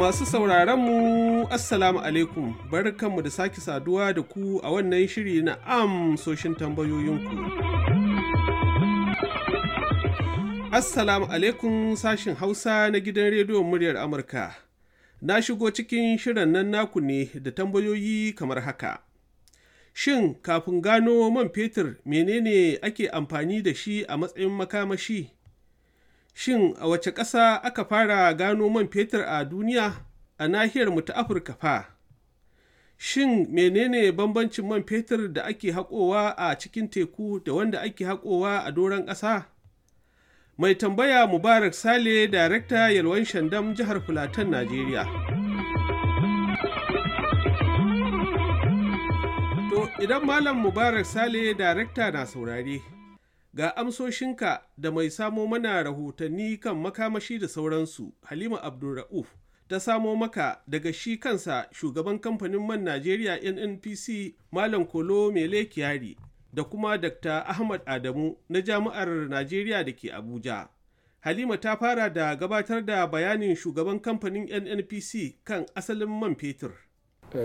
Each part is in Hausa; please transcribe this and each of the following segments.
Masu sauraronmu, Assalamu alaikum, barkanmu da sake saduwa da ku a wannan shiri na amsoshin tambayoyinku. Assalamu alaikum sashin Hausa na gidan rediyon muryar Amurka. Na shigo cikin shirin nan naku ne da tambayoyi kamar haka. Shin kafin gano man fetur menene ake amfani da shi a matsayin makamashi? Shin a wace ƙasa aka fara gano man fetur a duniya a nahiyar mu ta Afirka fa? Shin menene bambancin man fetur da ake haƙowa a cikin teku da wanda ake haƙowa a doron ƙasa? Mai tambaya Mubarak Sale, Darekta Yalwan Shandam jihar Filatan, Najeriya. To, idan Malam Mubarak Sale, Darekta na saurare. Ga amsoshinka da mai samo mana rahotanni kan makamashi da sauransu, Halima Abdulra'uf ta samo maka daga shi kansa shugaban kamfanin man Najeriya NNPC Malam Kolo Mele Kyari da kuma Dr. Ahmad Adamu na Jami'ar Najeriya da ke Abuja. Halima ta fara da gabatar da bayanin shugaban kamfanin NNPC kan asalin man fetur.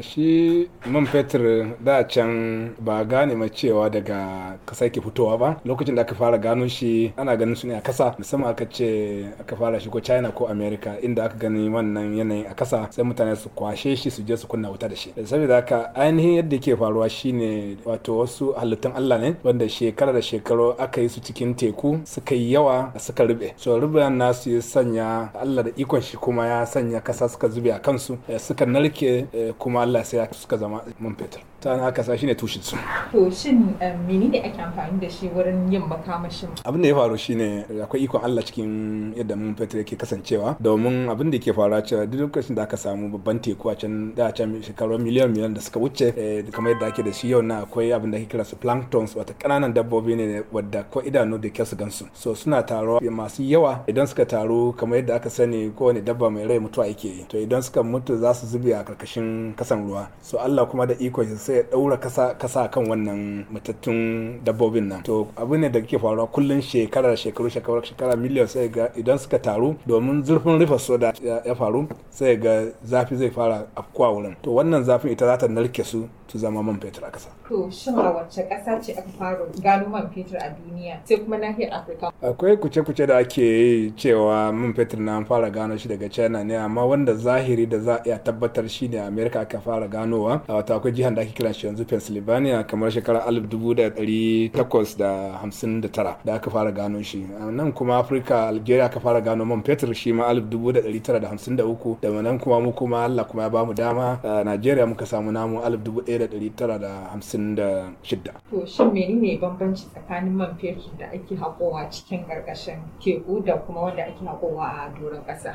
Shi man fetur da can ba gane ma cewa daga kasa ke fitowa ba. Lokacin da aka fara gano shi ana ganin su ne a kasa musamman aka ce aka fara shi ko china ko america inda aka gani wannan yanayin a kasa sai mutane su kwashe shi su je su kunna wuta da shi. Saboda haka ainihin yadda ke faruwa shine wato wasu halittun allah ne wanda shekara da shekaru aka yi su cikin teku suka yi yawa suka rube. So ruben nasu ya sanya allah da ikon shi kuma ya sanya kasa suka zube a kansu. Suka narke kuma kuma Allah sai suka zama man fetur. Ta na haka sa shine tushen su. To shin menene ake amfani da shi wurin yin makamashin? Abin da ya faru shine akwai ikon Allah cikin yadda man fetur yake kasancewa. Domin abin da yake faruwa cewa duk lokacin da aka samu babban teku a can da can shekaru miliyan miliyan da suka wuce kamar yadda ake da shi yau na akwai abin da ake kira su planktons wata ƙananan dabbobi ne wadda ko idanu da kyau su gansu so suna taruwa masu yawa. Idan suka taru kamar yadda aka sani kowane dabba mai rai mutuwa yake yi. To idan suka mutu za su zube a ƙarƙashin kasan ruwa. So Allah kuma da iko sai ya daura kasa kasa kan wannan matattun dabbobin nan. To abu ne da ke faruwa kullun shekara shekaru shekara shekara miliyan sai ga idan suka taru domin zurfin rufe soda ya faru sai ga zafi zai fara afkuwa wurin. To wannan zafin ita za ta narke su su zama man fetur a kasa to shin a wacce kasa ce aka fara gano man fetur a duniya sai kuma nahiyar Afirka? Akwai kuce-kuce da ake yi cewa man fetur na an fara gano shi daga China ne amma wanda zahiri da za a iya tabbatar shi ne America aka fara ganowa. A wata akwai jihar da ake kira shi yanzu Pennsylvania kamar shekarar alif dubu da ɗari takwas da hamsin da tara da aka fara gano shi. Nan kuma Afirka Algeria aka fara gano man fetur shi ma alif dubu da ɗari tara da hamsin da uku. Da nan kuma mu kuma Allah kuma ya ba mu dama Najeriya muka samu namu alif dubu ɗaya da ɗari tara da hamsin da shidda. To shin menene bambanci tsakanin man fetur da ake haƙowa cikin ƙarƙashin teku da kuma wanda ake haƙowa a doron ƙasa?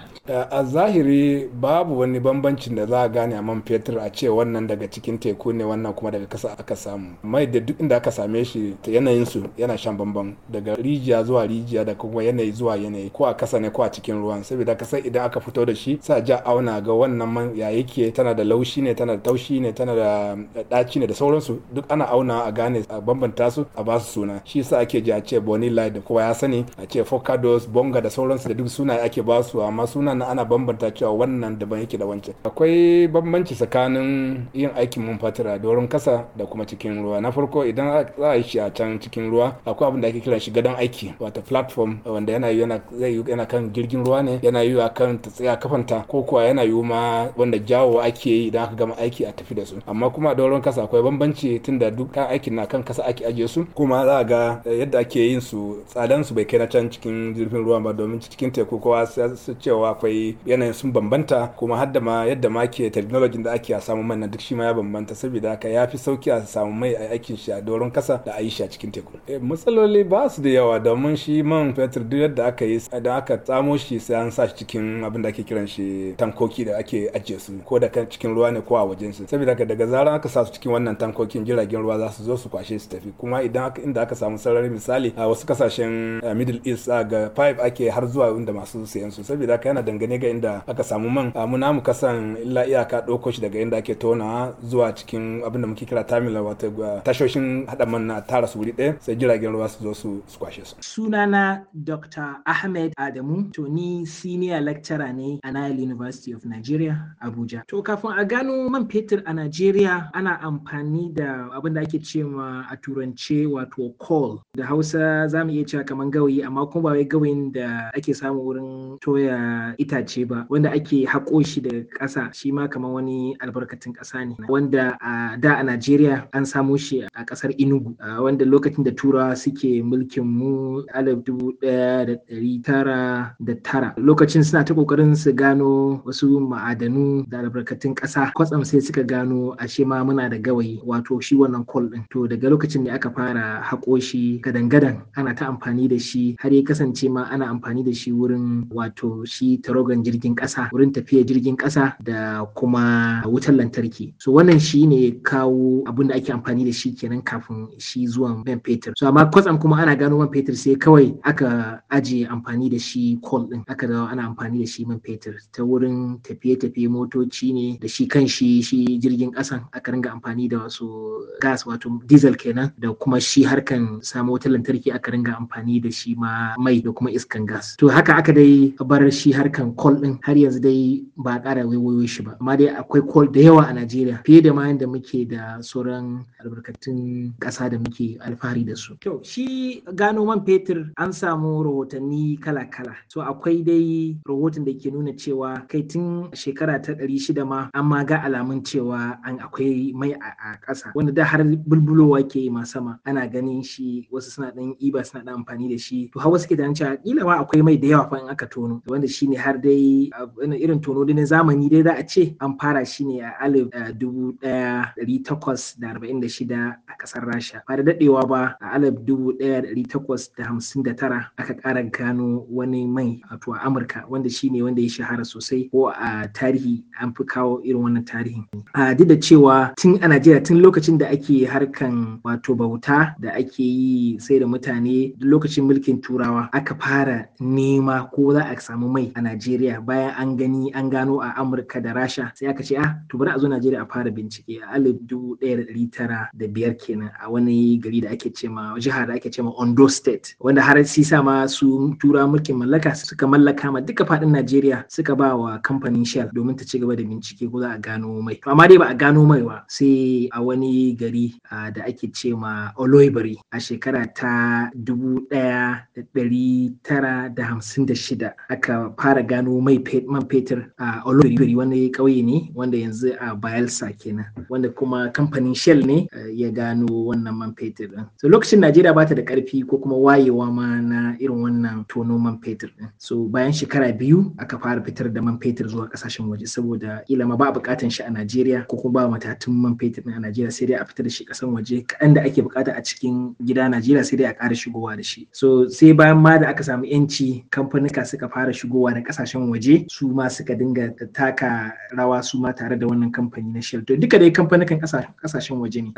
A zahiri babu wani bambancin da za a gane a man fetur a ce wannan daga cikin teku ne wannan kuma daga ƙasa aka samu. Mai da duk inda aka same shi yanayin su yana shan bambam daga rijiya zuwa rijiya da kuma yanayi zuwa yanayi ko a ƙasa ne ko a cikin ruwan saboda ƙasar idan aka fito da shi sa ja auna ga wannan man ya yake tana da laushi ne tana da taushi ne tana da ɗaci ne da sauransu duk ana auna a gane a bambanta su a ba su suna. Shi yasa ake ji a ce boni light da kowa ya sani a ce focados bonga da sauransu da duk sunaye ake ba su amma sunan ana bambanta cewa wannan daban yake da wancan. Akwai bambanci tsakanin yin aikin mun fatira doron kasa da kuma cikin ruwa. Na farko idan za a yi shi a can cikin ruwa akwai abin da ake kira shi gadon aiki wato platform wanda yana yi yana kan jirgin ruwa ne yana yi kan tsaya kafanta ko kuwa yana yi ma wanda jawo ake yi idan aka gama aiki a tafi da su. Amma kuma doron kasa akwai bambanci tunda duk kan aikin na kan kasa ake ajiye su. Kuma za a ga yadda ake yin su tsadan su bai kai na can cikin zurfin ruwa ba domin cikin teku kowa su cewa akwai yanayin sun bambanta kuma har da ma yadda ma ke technology da ake a samu man duk shi ma ya bambanta saboda haka ya fi sauƙi a samu mai a aikin shi a doron kasa da a yi shi a cikin teku. Matsaloli ba su da yawa domin shi man fetur duk yadda aka yi idan aka tsamo shi sai an sa shi cikin abin da ake kiran shi tankoki da ake ajiye su ko da cikin ruwa ne ko a wajen su. Saboda haka daga zaran aka sa su cikin wannan tankokin jiragen ruwa za su zo su kwashe su tafi. Kuma idan inda aka samu sarari misali a wasu ƙasashen middle east ga pipe ake har zuwa inda masu sayan su. Saboda haka yana dangane ga inda aka samu man. Mu namu kasan illa iyaka ɗauko shi daga inda ake tona zuwa cikin abin da muke kira terminal wato tashoshin haɗa man na tara su wuri ɗaya sai jiragen ruwa su zo su kwashe su. Sunana dr ahmed adamu. To ni senior lecturer ne a nile university of nigeria abuja. To kafin a gano man fetur a nigeria ana amfani da abin da ake ce ma a turance wato coal. Da hausa za mu iya cewa kamar gawayi amma kuma ba wai gawayin da ake samu wurin toya itace ba wanda ake haƙo shi daga ƙasa. Shi ma kamar wani albarkatun ƙasa ne wanda a da a Najeriya an samo shi a ƙasar Enugu wanda lokacin da turawa suke mulkin mu alif dubu ɗaya da ɗari tara da tara. Lokacin suna ta ƙoƙarin su gano wasu ma'adanu da albarkatun ƙasa. Kwatsam sai suka gano ashe ma muna da gawayi wato shi wannan kol ɗin. To daga lokacin da aka fara haƙo shi gadan-gadan ana ta amfani da shi har ya kasance ma ana amfani da shi wurin wato shi tarogan jirgin ƙasa wurin tafiya jirgin ƙasa da kuma wutar lantarki. So wannan shi ne kawo abin da ake amfani da shi kenan kafin shi zuwan man fetur. So amma kwatsam kuma ana gano man fetur sai kawai aka ajiye amfani da shi coal din aka dawo ana amfani da shi man fetur. Ta wurin tafiye-tafiye motoci ne da shi kan shi shi jirgin ƙasan. Aka ringa amfani da wasu gas wato diesel kenan da kuma shi harkan samu wutar lantarki aka ringa amfani da shi ma mai da kuma iskan gas. To haka aka dai bar shi harkan coal din har yanzu dai ba a ƙara waiwayo shi ba. Amma dai akwai coal da yawa a Najeriya fiye da ma yadda muke da sauran albarkatun ƙasa da muke alfahari da su. To shi gano man fetur an samu rahotanni kala-kala so akwai dai rahoton da ke nuna cewa kai tun shekara ta ɗari shida ma an ma ga alamun cewa an akwai mai a ƙasa wanda da har bulbulowa ke ma sama ana ganin shi wasu suna ɗan iba suna ɗan amfani da shi. To hawa suke da cewa kila ma akwai mai da yawa fa in aka tono wanda shine har dai irin tono na zamani dai za a ce an fara shi ne a alif dubu ɗaya ɗari takwas da arba'in da shida a ƙasar rasha. Ba da daɗewa ba a alif dubu ɗaya ɗari takwas da hamsin da tara aka ƙara gano wani mai wato a amurka wanda shine wanda ya shahara sosai ko a tarihi an fi kawo irin wannan tarihin. A duk da cewa tun a najeriya tun lokacin da ake harkan wato bauta da ake yi sai da mutane lokacin mulkin turawa aka fara nema ko za a samu mai a najeriya. Bayan an gani an gano a amurka da rasha sai aka ce ah to bari a zo najeriya a fara bincike. A alif dubu ɗaya da ɗari tara da biyar kenan a wani gari da ake ce ma jihar da ake ce ma ondo state wanda har sisa ma su tura mulkin mallaka suka mallaka ma duka faɗin najeriya suka ba wa kamfanin shell domin ta ci gaba da bincike ko za a gano mai. Amma dai ba a gano mai ba. Sai a wani gari da ake ce ma oloibiri a shekara ta dubu ɗaya da ɗari tara da hamsin da shida aka fara gano mai man fetur a oloibiri. Wani ƙauye ne wanda yanzu a bayelsa kenan wanda kuma kamfanin shell ne ya gano wannan man fetur din so lokacin najeriya bata da ƙarfi ko kuma wayewa ma na irin wannan tono man fetur din so bayan shekara biyu aka fara fitar da man fetur zuwa ƙasashen waje saboda kila ma ba a buƙatan shi a najeriya ko kuma ba matatun man fetur din a najeriya sai dai a fitar da shi ƙasan waje kaɗan da ake buƙata a cikin gida najeriya sai dai a ƙara shigowa da shi so sai bayan ma da aka samu yanci kamfanika suka fara shigowa da ƙasashen waje su ma suka dinga taka rawa su ma tare da wannan kamfani na Shell. To duka dai kamfanikan ƙasashen waje ne.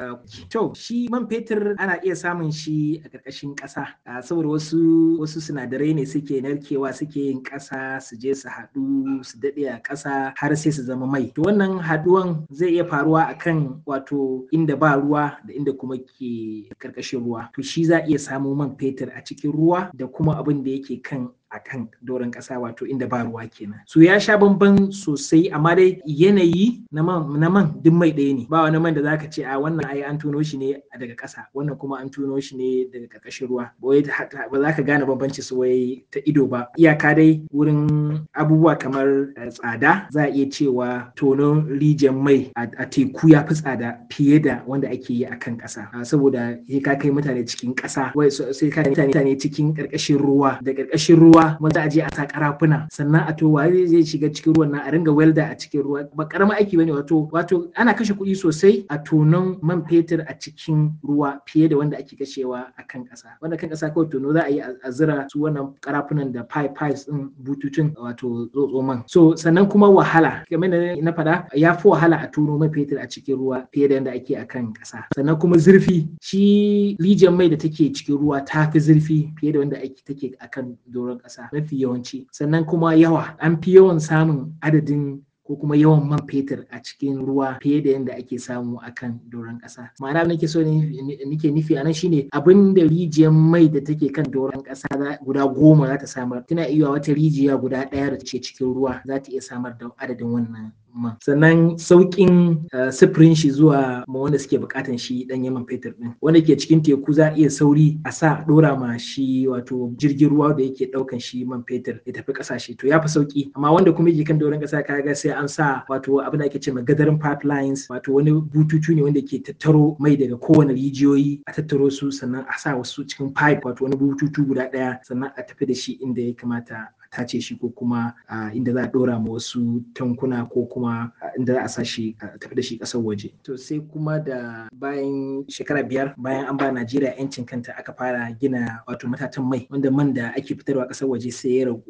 To shi man fetur ana iya samun shi a ƙarƙashin ƙasa saboda wasu wasu sinadarai ne suke narkewa suke yin ƙasa su je su haɗu su daɗe a ƙasa har sai su zama mai. To wannan haɗuwan zai iya faruwa akan wato inda ba ruwa da inda kuma ke ƙarƙashin ruwa. To shi za a iya samo man fetur a cikin ruwa da kuma abin da yake kan a kan doron ƙasa wato inda ba ruwa kenan. So ya sha bamban sosai amma dai yanayi na man duk mai ɗaya ne. Ba wani man da zaka ce a wannan ai an tono shi ne daga ƙasa wannan kuma an tono shi ne daga ƙarƙashin ruwa. Ba za ka gane bambanci su wai ta ido ba. Iyaka dai wurin abubuwa kamar tsada za a iya cewa tonon rijiyar mai a teku ya fi tsada fiye da wanda ake yi a kan ƙasa. Saboda sai ka kai mutane cikin ƙasa sai ka mutane cikin ƙarƙashin ruwa. Da ƙarƙashin ruwa ruwa wanda a je a sa karafuna. Sannan a to waye zai shiga cikin ruwan nan a ringa welda a cikin ruwa. Ba ƙaramin aiki ba ne wato wato ana kashe kuɗi sosai a tonon man fetur a cikin ruwa fiye da wanda ake kashewa a kan ƙasa. Wanda kan ƙasa kawai tono za a yi a zira su wannan karafunan da pipe pipes din bututun wato tsotso man. So sannan kuma wahala. Kamar da na faɗa ya fi wahala a tono man fetur a cikin ruwa fiye da yadda ake a kan ƙasa. Sannan kuma zurfi. Shi rijiyar mai da take cikin ruwa ta fi zurfi fiye da wanda ake take a kan doron ƙasa. Mafi yawanci sannan kuma yawa an fi yawan samun adadin ko kuma yawan man fetur a cikin ruwa fiye da yadda ake samu a kan doron ƙasa. Ma'ana nake so nake nufi a nan shine abin da rijiyar mai da take kan doron ƙasa guda goma za ta samar tana iya wata rijiya guda ɗaya da ce cikin ruwa za ta iya samar da adadin wannan man. Sannan sauƙin sufurin shi zuwa ma wanda suke buƙatan shi ɗan yaman fetur ɗin. Wanda ke cikin teku za a iya sauri a sa ɗora ma shi wato jirgin ruwa da yake ɗaukan shi man fetur ya tafi ƙasashe to ya fi sauƙi amma wanda kuma yake kan doron ƙasa kaga sai an sa wato abin da ake ce gadarin pipelines wato wani bututu ne wanda ke tattaro mai daga kowane rijiyoyi a tattaro su sannan a sa wasu cikin pipe wato wani bututu guda ɗaya sannan a tafi da shi inda ya kamata tace shi ko kuma inda za a dora ma wasu tankuna ko kuma inda za a sa shi tafi da shi ƙasar waje. To sai kuma da bayan shekara biyar bayan an ba Najeriya yancin kanta aka fara gina wato matatan mai wanda man da ake fitarwa ƙasar waje sai ya ragu.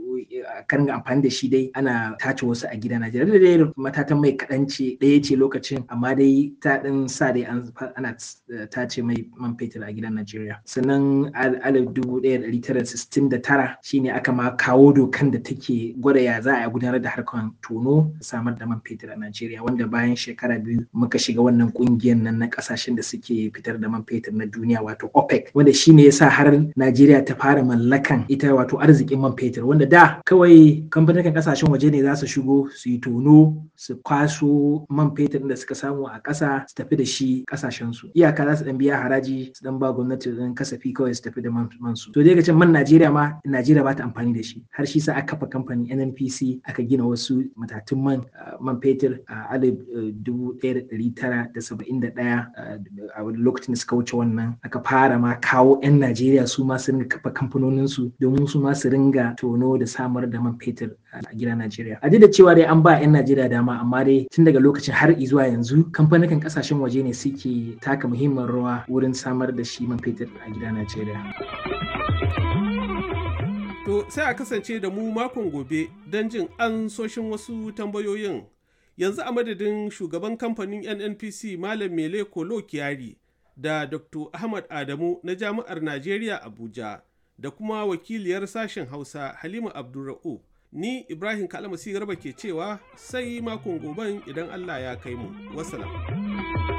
Kan amfani da shi dai ana tace wasu a gida Najeriya. Da dai matatan mai kaɗan ce ɗaya ce lokacin amma dai ta ɗin sa dai ana tace mai man fetur a gidan Najeriya. Sannan alif dubu ɗaya ɗari tara sittin da tara shine aka ma kawo dokan da take gwada ya za a gudanar da harkar tono samar da man fetur a Najeriya wanda bayan shekara biyu muka shiga wannan ƙungiyar nan na ƙasashen da suke fitar da man fetur na duniya wato OPEC wanda shine yasa har Najeriya ta fara mallakan ita wato arzikin man fetur wanda da kawai kamfanin ƙasashen waje ne za su shigo su yi tono su kwaso man fetur da suka samu a ƙasa su tafi da shi ƙasashen su iyaka za su dan biya haraji su dan ba gwamnati dan kasafi kawai su tafi da man su to dai ga man Najeriya ma Najeriya ba ta amfani da shi. Har shi sa aka kafa kamfanin nnpc aka gina wasu matatun man man fetur a alif dubu ɗaya da ɗari tara da saba'in da ɗaya a lokacin da suka wuce wannan aka fara ma kawo 'yan najeriya su ma su ringa kafa kamfanoninsu domin su ma su ringa tono da samar da man fetur a gida najeriya a da cewa dai an ba 'yan najeriya dama amma dai tun daga lokacin har zuwa yanzu kamfanikan ƙasashen waje ne suke taka muhimmin rawa wurin samar da shi man fetur a gida najeriya To sai a kasance da mu makon gobe don jin ansoshin wasu tambayoyin. Yanzu a madadin shugaban kamfanin NNPC Malam Mele Kolo Kiyari da Dr. Ahmad Adamu na Jami'ar Najeriya Abuja da kuma wakiliyar sashen Hausa Halima Abdulra'u. Ni Ibrahim Kalamasi Garba ke cewa sai makon goben idan Allah ya kai mu. Wassalam.